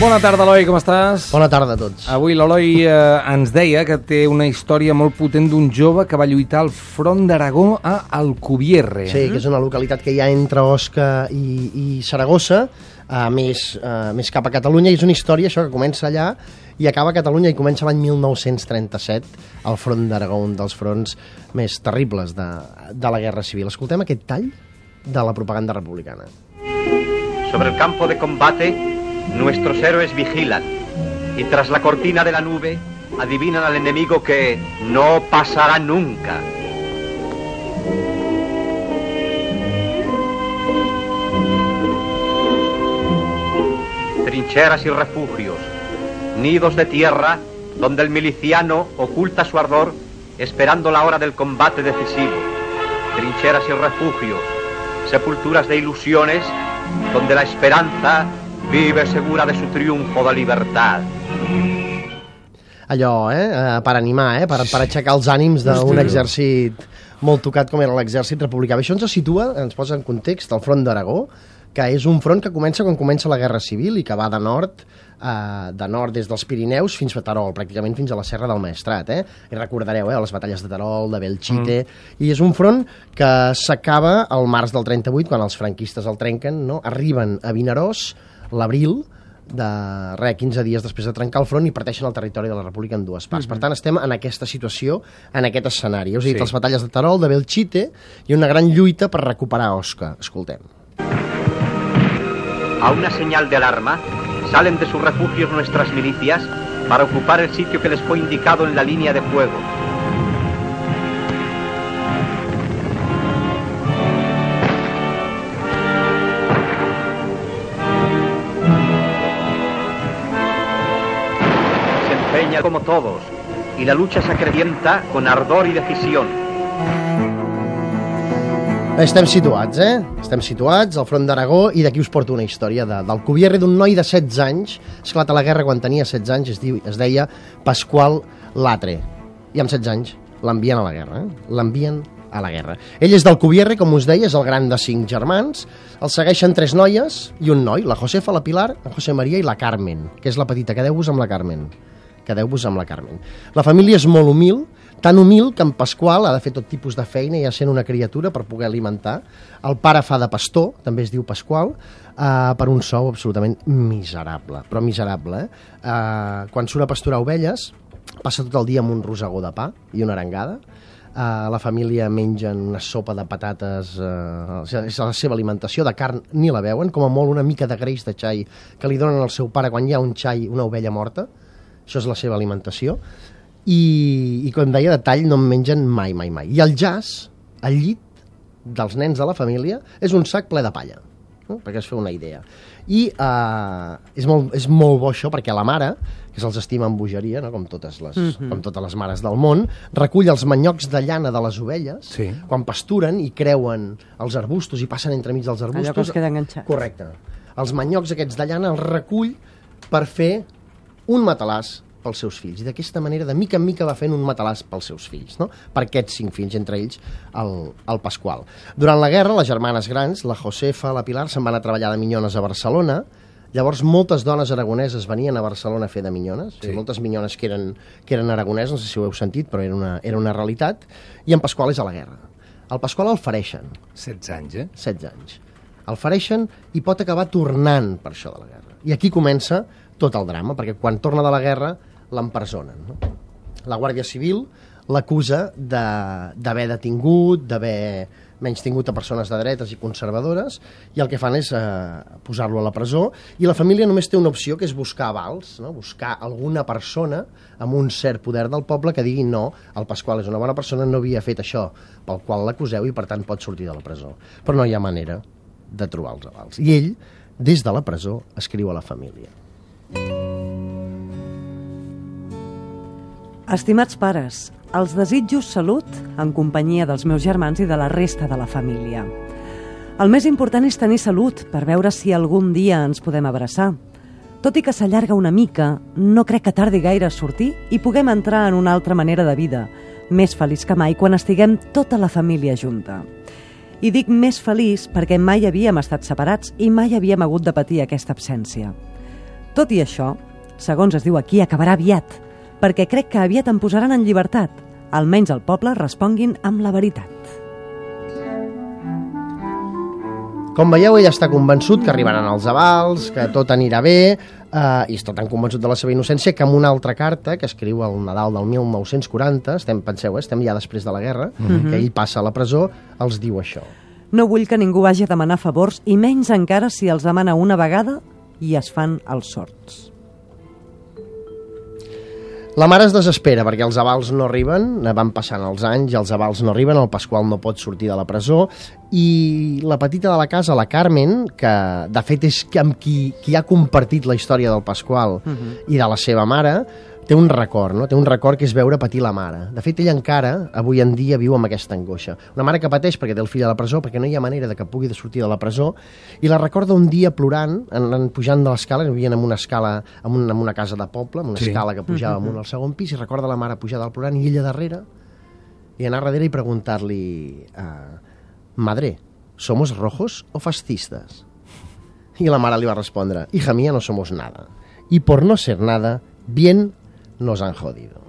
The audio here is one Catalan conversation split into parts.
Bona tarda, Eloi, com estàs? Bona tarda a tots. Avui l'Eloi eh, ens deia que té una història molt potent d'un jove que va lluitar al front d'Aragó a Alcubierre. Sí, que és una localitat que hi ha entre Osca i, i Saragossa, uh, més, uh, més cap a Catalunya, i és una història, això, que comença allà i acaba a Catalunya i comença l'any 1937 al front d'Aragó, un dels fronts més terribles de, de la Guerra Civil. Escoltem aquest tall de la propaganda republicana. Sobre el campo de combate, nuestros héroes vigilan y tras la cortina de la nube adivinan al enemigo que no pasará nunca. Trincheras y refugios, nidos de tierra donde el miliciano oculta su ardor esperando la hora del combate decisivo. Trincheras y refugios, sepulturas de ilusiones donde la esperanza vive segura de su triunfo de libertad. Allò, eh? eh, Per animar, eh? Per, per aixecar els ànims d'un exèrcit molt tocat com era l'exèrcit republicà. Això ens situa, ens posa en context, el front d'Aragó, que és un front que comença quan comença la Guerra Civil i que va de nord eh, de nord des dels Pirineus fins a Terol, pràcticament fins a la Serra del Maestrat. Eh? I recordareu eh, les batalles de Terol, de Belchite... Mm. I és un front que s'acaba al març del 38, quan els franquistes el trenquen, no? arriben a Vinaròs l'abril, de re, 15 dies després de trencar el front i parteixen el territori de la República en dues parts. Mm -hmm. Per tant, estem en aquesta situació, en aquest escenari. Us he dit Sí. les batalles de Terol, de Belchite i una gran lluita per recuperar Osca. Escoltem. A una señal de alarma, salen de sus refugios nuestras milicias para ocupar el sitio que les fue indicado en la línea de fuego. Empeña como todos y la lucha se acredienta con ardor y decisión. Estem situats, eh? Estem situats al front d'Aragó i d'aquí us porto una història de, del cubierre d'un noi de 16 anys, esclata la guerra quan tenia 16 anys, es, diu, es deia Pasqual Latre. I amb 16 anys l'envien a la guerra, eh? L'envien a la guerra. Ell és del Cubierre, com us deia, és el gran de cinc germans. El segueixen tres noies i un noi, la Josefa, la Pilar, la José Maria i la Carmen, que és la petita. Quedeu-vos amb la Carmen. Quedeu-vos amb la Carmen. La família és molt humil, tan humil que en Pasqual ha de fer tot tipus de feina, ja sent una criatura per poder alimentar. El pare fa de pastor, també es diu Pasqual, eh, per un sou absolutament miserable, però miserable. Eh? Eh, quan surt a pasturar ovelles, passa tot el dia amb un rosegó de pa i una arengada, Uh, la família mengen una sopa de patates, uh, és la seva alimentació, de carn ni la veuen, com a molt una mica de greix de xai que li donen al seu pare quan hi ha un xai, una ovella morta, això és la seva alimentació, i, i com deia, de tall no en mengen mai, mai, mai. I el jazz, al llit dels nens de la família, és un sac ple de palla, no? perquè es fa una idea. I uh, és, molt, és molt bo això perquè la mare, que se'ls estima amb bogeria, no? com, totes les, mm -hmm. com totes les mares del món, recull els manyocs de llana de les ovelles, Sí. quan pasturen i creuen els arbustos i passen entremig dels arbustos. Allò que es queda enganxat. Correcte. Els manyocs aquests de llana els recull per fer un matalàs pels seus fills. I d'aquesta manera, de mica en mica, va fent un matalàs pels seus fills, no? per aquests cinc fills, entre ells el, el Pasqual. Durant la guerra, les germanes grans, la Josefa, la Pilar, se'n van a treballar de minyones a Barcelona, Llavors, moltes dones aragoneses venien a Barcelona a fer de minyones, sí. moltes minyones que eren, que eren aragoneses, no sé si ho heu sentit, però era una, era una realitat, i en Pasqual és a la guerra. El Pasqual el fereixen, 16 anys, eh? 16 anys. El fereixen i pot acabar tornant per això de la guerra. I aquí comença tot el drama, perquè quan torna de la guerra l'empresonen. No? La Guàrdia Civil l'acusa de- d'haver detingut, d'haver menys tingut a persones de dretes i conservadores, i el que fan és eh, posar-lo a la presó, i la família només té una opció, que és buscar avals, no? buscar alguna persona amb un cert poder del poble que digui no, el Pasqual és una bona persona, no havia fet això pel qual l'acuseu i per tant pot sortir de la presó. Però no hi ha manera de trobar els avals. I ell, des de la presó, escriu a la família. Estimats pares, els desitjo salut en companyia dels meus germans i de la resta de la família. El més important és tenir salut per veure si algun dia ens podem abraçar. Tot i que s'allarga una mica, no crec que tardi gaire a sortir i puguem entrar en una altra manera de vida, més feliç que mai quan estiguem tota la família junta. I dic més feliç perquè mai havíem estat separats i mai havíem hagut de patir aquesta absència. Tot i això, segons es diu aquí, acabarà aviat, perquè crec que aviat em posaran en llibertat. Almenys el poble responguin amb la veritat. Com veieu, ell està convençut que arribaran els avals, que tot anirà bé, eh, i està tan convençut de la seva innocència que amb una altra carta que escriu al Nadal del 1940, estem, penseu, eh, estem ja després de la guerra, mm -hmm. que ell passa a la presó, els diu això. No vull que ningú vagi a demanar favors, i menys encara si els demana una vegada i es fan els sorts. La mare es desespera perquè els avals no arriben, van passant els anys i els avals no arriben, el Pasqual no pot sortir de la presó i la petita de la casa, la Carmen, que de fet és amb qui, qui ha compartit la història del Pasqual uh -huh. i de la seva mare, té un record, no? té un record que és veure patir la mare. De fet, ell encara, avui en dia, viu amb aquesta angoixa. Una mare que pateix perquè té el fill a la presó, perquè no hi ha manera de que pugui de sortir de la presó, i la recorda un dia plorant, anant pujant de l'escala, vivien en una escala, en una, en una casa de poble, amb una Sí. escala que pujava amunt al segon pis, i recorda la mare pujar dalt plorant, i ella darrere, i anar darrere i preguntar-li uh, Madre, ¿somos rojos o fascistas? Y la mara le iba a responder, hija mía, no somos nada. Y por no ser nada, bien nos han jodido.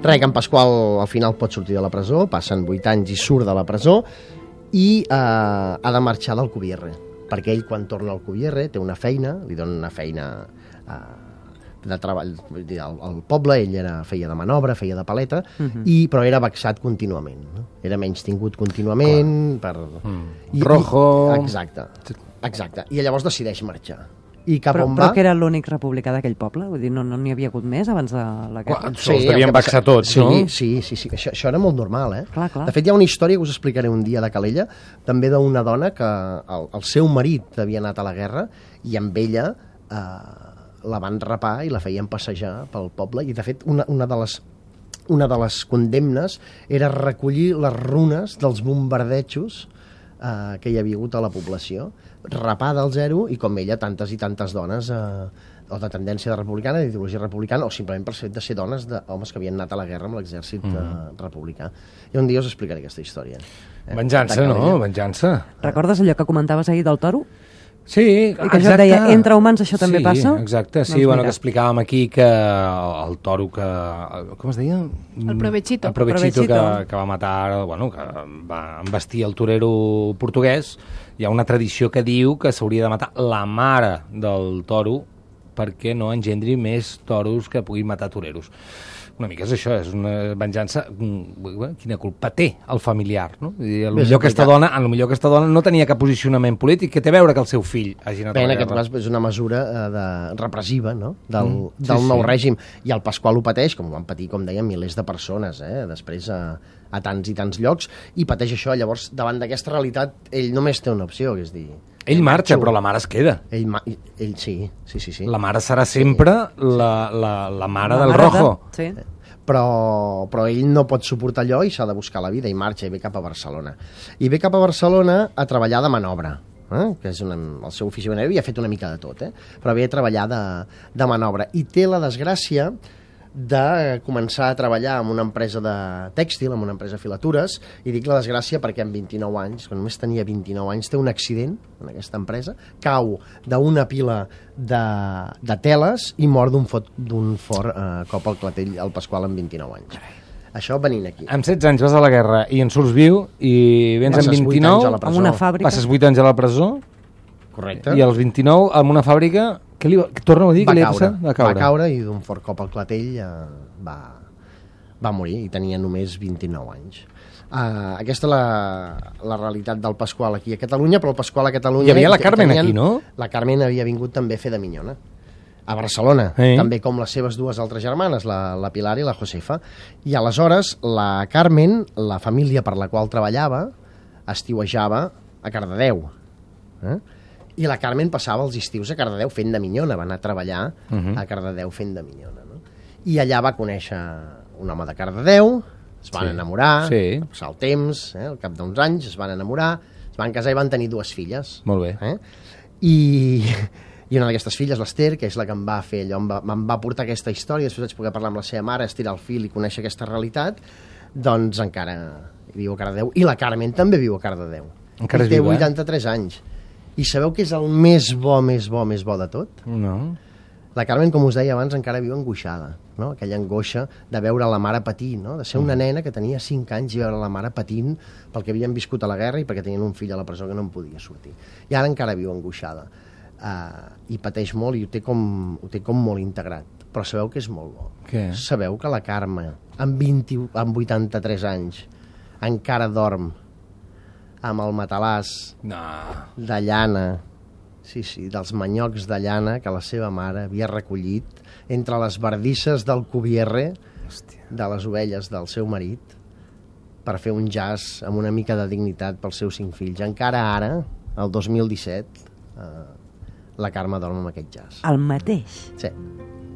Res, que en Pasqual al final pot sortir de la presó, passen 8 anys i surt de la presó, i eh, ha de marxar del Cubierre, perquè ell quan torna al Cubierre té una feina, li donen una feina eh, de treball, vull dir, al, al poble, ell era, feia de manobra, feia de paleta, uh -huh. i, però era vexat contínuament, no? era menys tingut contínuament, per... Mm. Rojo. I, exacte, exacte, i llavors decideix marxar. I cap Però, on però va? que era l'únic republicà d'aquell poble? Vull dir, no n'hi no n'hi havia hagut més abans de la guerra? Clar, Això els devien el vexar tots, sí, no? Sí, sí, sí, això, això era molt normal, eh? Clar, clar. De fet, hi ha una història que us explicaré un dia de Calella, també d'una dona que el, el seu marit havia anat a la guerra i amb ella eh, la van rapar i la feien passejar pel poble i, de fet, una, una de les una de les condemnes era recollir les runes dels bombardejos eh, que hi havia hagut a la població, rapada al zero i com ella tantes i tantes dones eh, o de tendència de republicana, d'ideologia republicana, o simplement per fet de ser dones d'homes que havien anat a la guerra amb l'exèrcit mm -hmm. republicà. I un dia us explicaré aquesta història. Eh, Venjança, no? Venjança. Recordes allò que comentaves ahir del toro? Sí, I que jo et deia, entre humans això també sí, passa? exacte, sí, Doncs bueno, mira. que explicàvem aquí que el, toro que... Com es deia? El provechito. El provechito, Provechito. Que, que va matar, bueno, que va embestir el torero portuguès. Hi ha una tradició que diu que s'hauria de matar la mare del toro perquè no engendri més toros que puguin matar toreros. Una mica és això, és una venjança... mm, Quina culpa té el familiar, no? Dir, a lo millor aquesta dona, a lo millor aquesta dona no tenia cap posicionament polític, que té a veure que el seu fill hagi anat Bé, en aquest cas és una mesura eh, de, repressiva no? del, Mm, sí, del nou sí. règim i el Pasqual ho pateix, com ho van patir com deien milers de persones eh? després a, a tants i tants llocs i pateix això, llavors davant d'aquesta realitat ell només té una opció, que és dir Ell marxa, però la mare es queda. ell, ma- ell sí, sí, sí, sí. La mare serà sempre la, la, la mare La del mare de- rojo. Sí. però, però ell no pot suportar allò i s'ha de buscar la vida i marxa i ve cap a Barcelona. I ve cap a Barcelona a treballar de manobra, eh? que és una, el seu ofici ben havia fet una mica de tot, eh? però ve a treballar de, de manobra. I té la desgràcia de començar a treballar en una empresa de tèxtil, en una empresa de filatures, i dic la desgràcia perquè amb 29 anys, quan només tenia 29 anys, té un accident en aquesta empresa, cau d'una pila de, de teles i mor d'un fort, d'un fort eh, cop al clatell al Pasqual amb 29 anys. Això venint aquí. Amb 16 anys vas a la guerra i en surts viu i vens Passes amb vuit anys a la 29, presó. Amb una fàbrica. passes 8 anys a la presó Correcte. i als 29 amb una fàbrica... Què li va... Torna a dir va que li caure? Va caure. va caure i d'un fort cop al clatell eh, va, va morir i tenia només 29 anys. Uh, aquesta és la, la realitat del Pasqual aquí a Catalunya, però el Pasqual a Catalunya... Hi havia la Carmen aquí, no? La Carmen havia vingut també a fer de minyona a Barcelona, Eh. també com les seves dues altres germanes, la, la Pilar i la Josefa. I aleshores la Carmen, la família per la qual treballava, estiuejava a Cardedeu. Eh? I la Carmen passava els estius a Cardedeu fent de minyona, va anar a treballar uh -huh. a Cardedeu fent de minyona. No? I allà va conèixer un home de Cardedeu, es van Sí. enamorar, Sí. va passar el temps, eh? al cap d'uns anys es van enamorar, es van casar i van tenir dues filles. Molt bé. Eh? I, i una d'aquestes filles, l'Ester, que és la que em va fer allò, em va, em va portar aquesta història, després vaig poder parlar amb la seva mare, estirar el fil i conèixer aquesta realitat, doncs encara viu a Cardedeu. I la Carmen també viu a Cardedeu. Encara I té viva, eh? 83 anys. I sabeu què és el més bo, més bo, més bo de tot? No. La Carmen, com us deia abans, encara viu angoixada, no? aquella angoixa de veure la mare patint, no? de ser una nena que tenia 5 anys i veure la mare patint pel que havien viscut a la guerra i perquè tenien un fill a la presó que no en podia sortir. I ara encara viu angoixada. Uh, I pateix molt i ho té, com, ho té com molt integrat. Però sabeu que és molt bo. Què? Sabeu que la Carme, amb, 20, amb 83 anys, encara dorm amb el matalàs No. de llana, sí, sí, dels manyocs de llana que la seva mare havia recollit entre les bardisses del cubierre Hòstia. de les ovelles del seu marit per fer un jazz amb una mica de dignitat pels seus cinc fills. Encara ara, el 2017, eh, la Carme dorm amb aquest jazz. El mateix. Sí.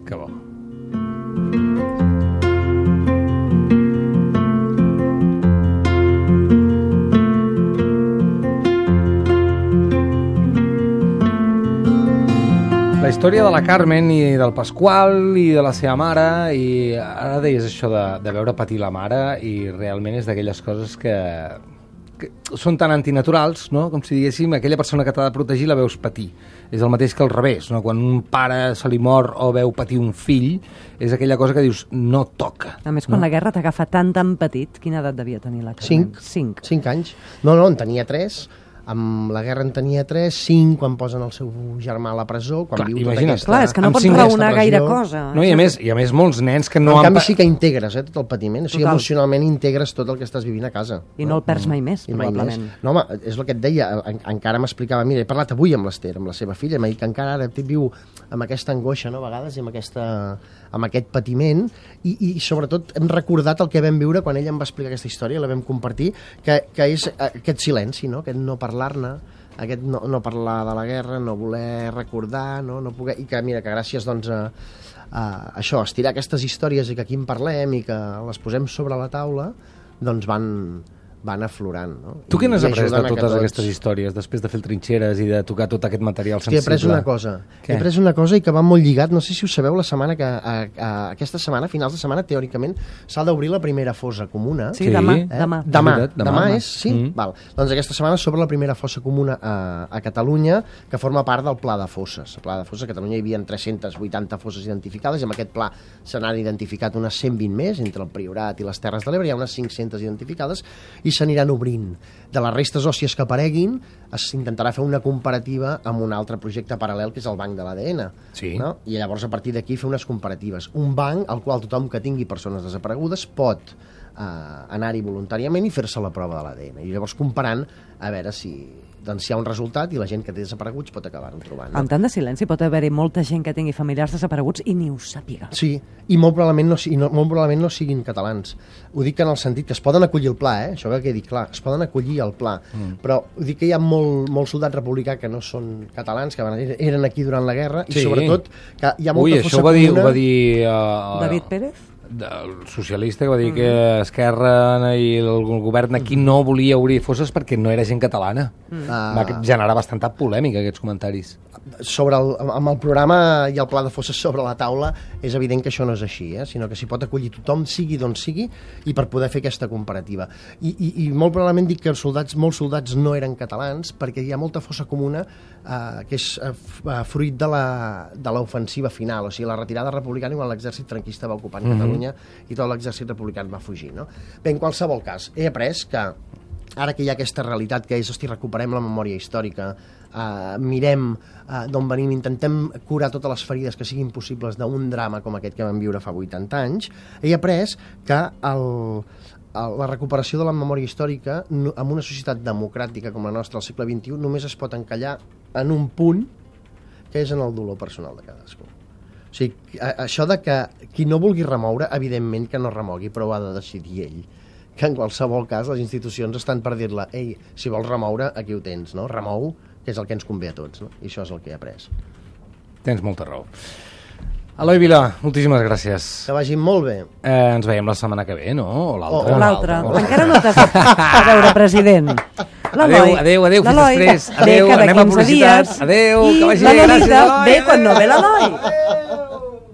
Que bo. Història de la Carmen i del Pasqual i de la seva mare i ara deies això de, de veure patir la mare i realment és d'aquelles coses que, que són tan antinaturals, no? com si diguéssim aquella persona que t'ha de protegir la veus patir. És el mateix que al revés, no? quan un pare se li mor o veu patir un fill, és aquella cosa que dius no toca. A més, quan la guerra t'agafa tan, tan petit, quina edat devia tenir la Carmen? Cinc. Cinc. Cinc anys. No, no, en tenia tres. Amb la guerra en tenia tres, cinc quan posen el seu germà a la presó, quan Clar, viu tota aquesta... Clar, és que no pots raonar gaire cosa. No, i a més, i a més molts nens que no No, en han... canvi sí que integres eh, tot el patiment, o sigui, Total. emocionalment integres tot el que estàs vivint a casa. I no el perds mai més, I mai probablement. més. No, home, és el que et deia, en, encara m'explicava, mira, he parlat avui amb l'Ester, amb la seva filla, m'ha dit que encara ara viu amb aquesta angoixa, no, a vegades, i amb, aquesta, amb aquest patiment, i, i sobretot hem recordat el que vam viure quan ella em va explicar aquesta història, la vam compartir, que, que és eh, aquest silenci, no? aquest no parlar-ne, aquest no, no parlar de la guerra, no voler recordar, no, no poder... i que mira, que gràcies doncs, a, a això, estirar aquestes històries i que aquí en parlem i que les posem sobre la taula, doncs van, van aflorant. No? Tu què n'has après de totes tots- aquestes històries, després de fer el trinxeres i de tocar tot aquest material Hosti, he sensible? après una cosa. Què? He après una cosa i que va molt lligat. No sé si ho sabeu, la setmana que... A, a, aquesta setmana, finals de setmana, teòricament, s'ha d'obrir la primera fossa comuna. Sí, Sí. demà, Eh? demà. Demà, demà, demà, demà. és, sí? Mm. Val. Doncs aquesta setmana s'obre la primera fossa comuna a, a Catalunya, que forma part del Pla de Fosses. El Pla de Fosses, a Catalunya hi havia 380 fosses identificades, i amb aquest pla se n'han identificat unes 120 més, entre el Priorat i les Terres de l'Ebre, hi ha unes 500 identificades, i s'aniran obrint. De les restes òssies que apareguin, es intentarà fer una comparativa amb un altre projecte paral·lel, que és el Banc de l'ADN. Sí. No? I llavors, a partir d'aquí, fer unes comparatives. Un banc al qual tothom que tingui persones desaparegudes pot eh, anar-hi voluntàriament i fer-se la prova de l'ADN. I llavors comparant a veure si doncs, hi ha un resultat i la gent que té desapareguts pot acabar-ho trobant. Amb tant de silenci pot haver-hi molta gent que tingui familiars desapareguts i ni ho sàpiga. Sí, i molt probablement, no, i no, molt probablement no siguin catalans. Ho dic en el sentit que es poden acollir al pla, eh? això que quedi clar, es poden acollir al pla, mm. però ho dic que hi ha molt, molt soldat republicà que no són catalans, que van, eren aquí durant la guerra, Sí. i sobretot que hi ha molta Ui, fossa això ho va dir, comuna... ho va dir uh, David Pérez? El socialista que va dir que Esquerra i el govern aquí no volia obrir fosses perquè no era gent catalana. Ah. Va generar bastanta polèmica aquests comentaris. sobre el, amb el programa i el pla de fosses sobre la taula és evident que això no és així, eh? sinó que s'hi pot acollir tothom, sigui d'on sigui, i per poder fer aquesta comparativa. I, i, i molt probablement dic que els soldats, molts soldats no eren catalans perquè hi ha molta fossa comuna eh, que és eh, eh, fruit de l'ofensiva final, o sigui, la retirada republicana quan l'exèrcit franquista va ocupar Catalunya i tot l'exèrcit republicà va fugir. No? Bé, en qualsevol cas, he après que ara que hi ha aquesta realitat que és, hosti, recuperem la memòria històrica, eh, mirem eh, d'on venim, intentem curar totes les ferides que siguin possibles d'un drama com aquest que vam viure fa 80 anys, he après que el, la recuperació de la memòria històrica en una societat democràtica com la nostra al segle XXI només es pot encallar en un punt que és en el dolor personal de cadascú. O sigui, a- això de que qui no vulgui remoure, evidentment que no remogui, però ho ha de decidir ell. Que en qualsevol cas les institucions estan per dir-la ei, si vols remoure, aquí ho tens, no? Remou, que és el que ens convé a tots, no? I això és el que he après. Tens molta raó. Eloi Vila, moltíssimes gràcies. Que vagin molt bé. Eh, ens veiem la setmana que ve, no? O l'altra? O L'altre. l'altre. Encara no t'has a veure, president. L'Eloi. Adéu, adéu, adéu, fins L'Eloi després. Adéu, anem a 15 publicitat. Adéu, que vagi bé, gràcies, Lolita Eloi. ve quan no ve l'Eloi.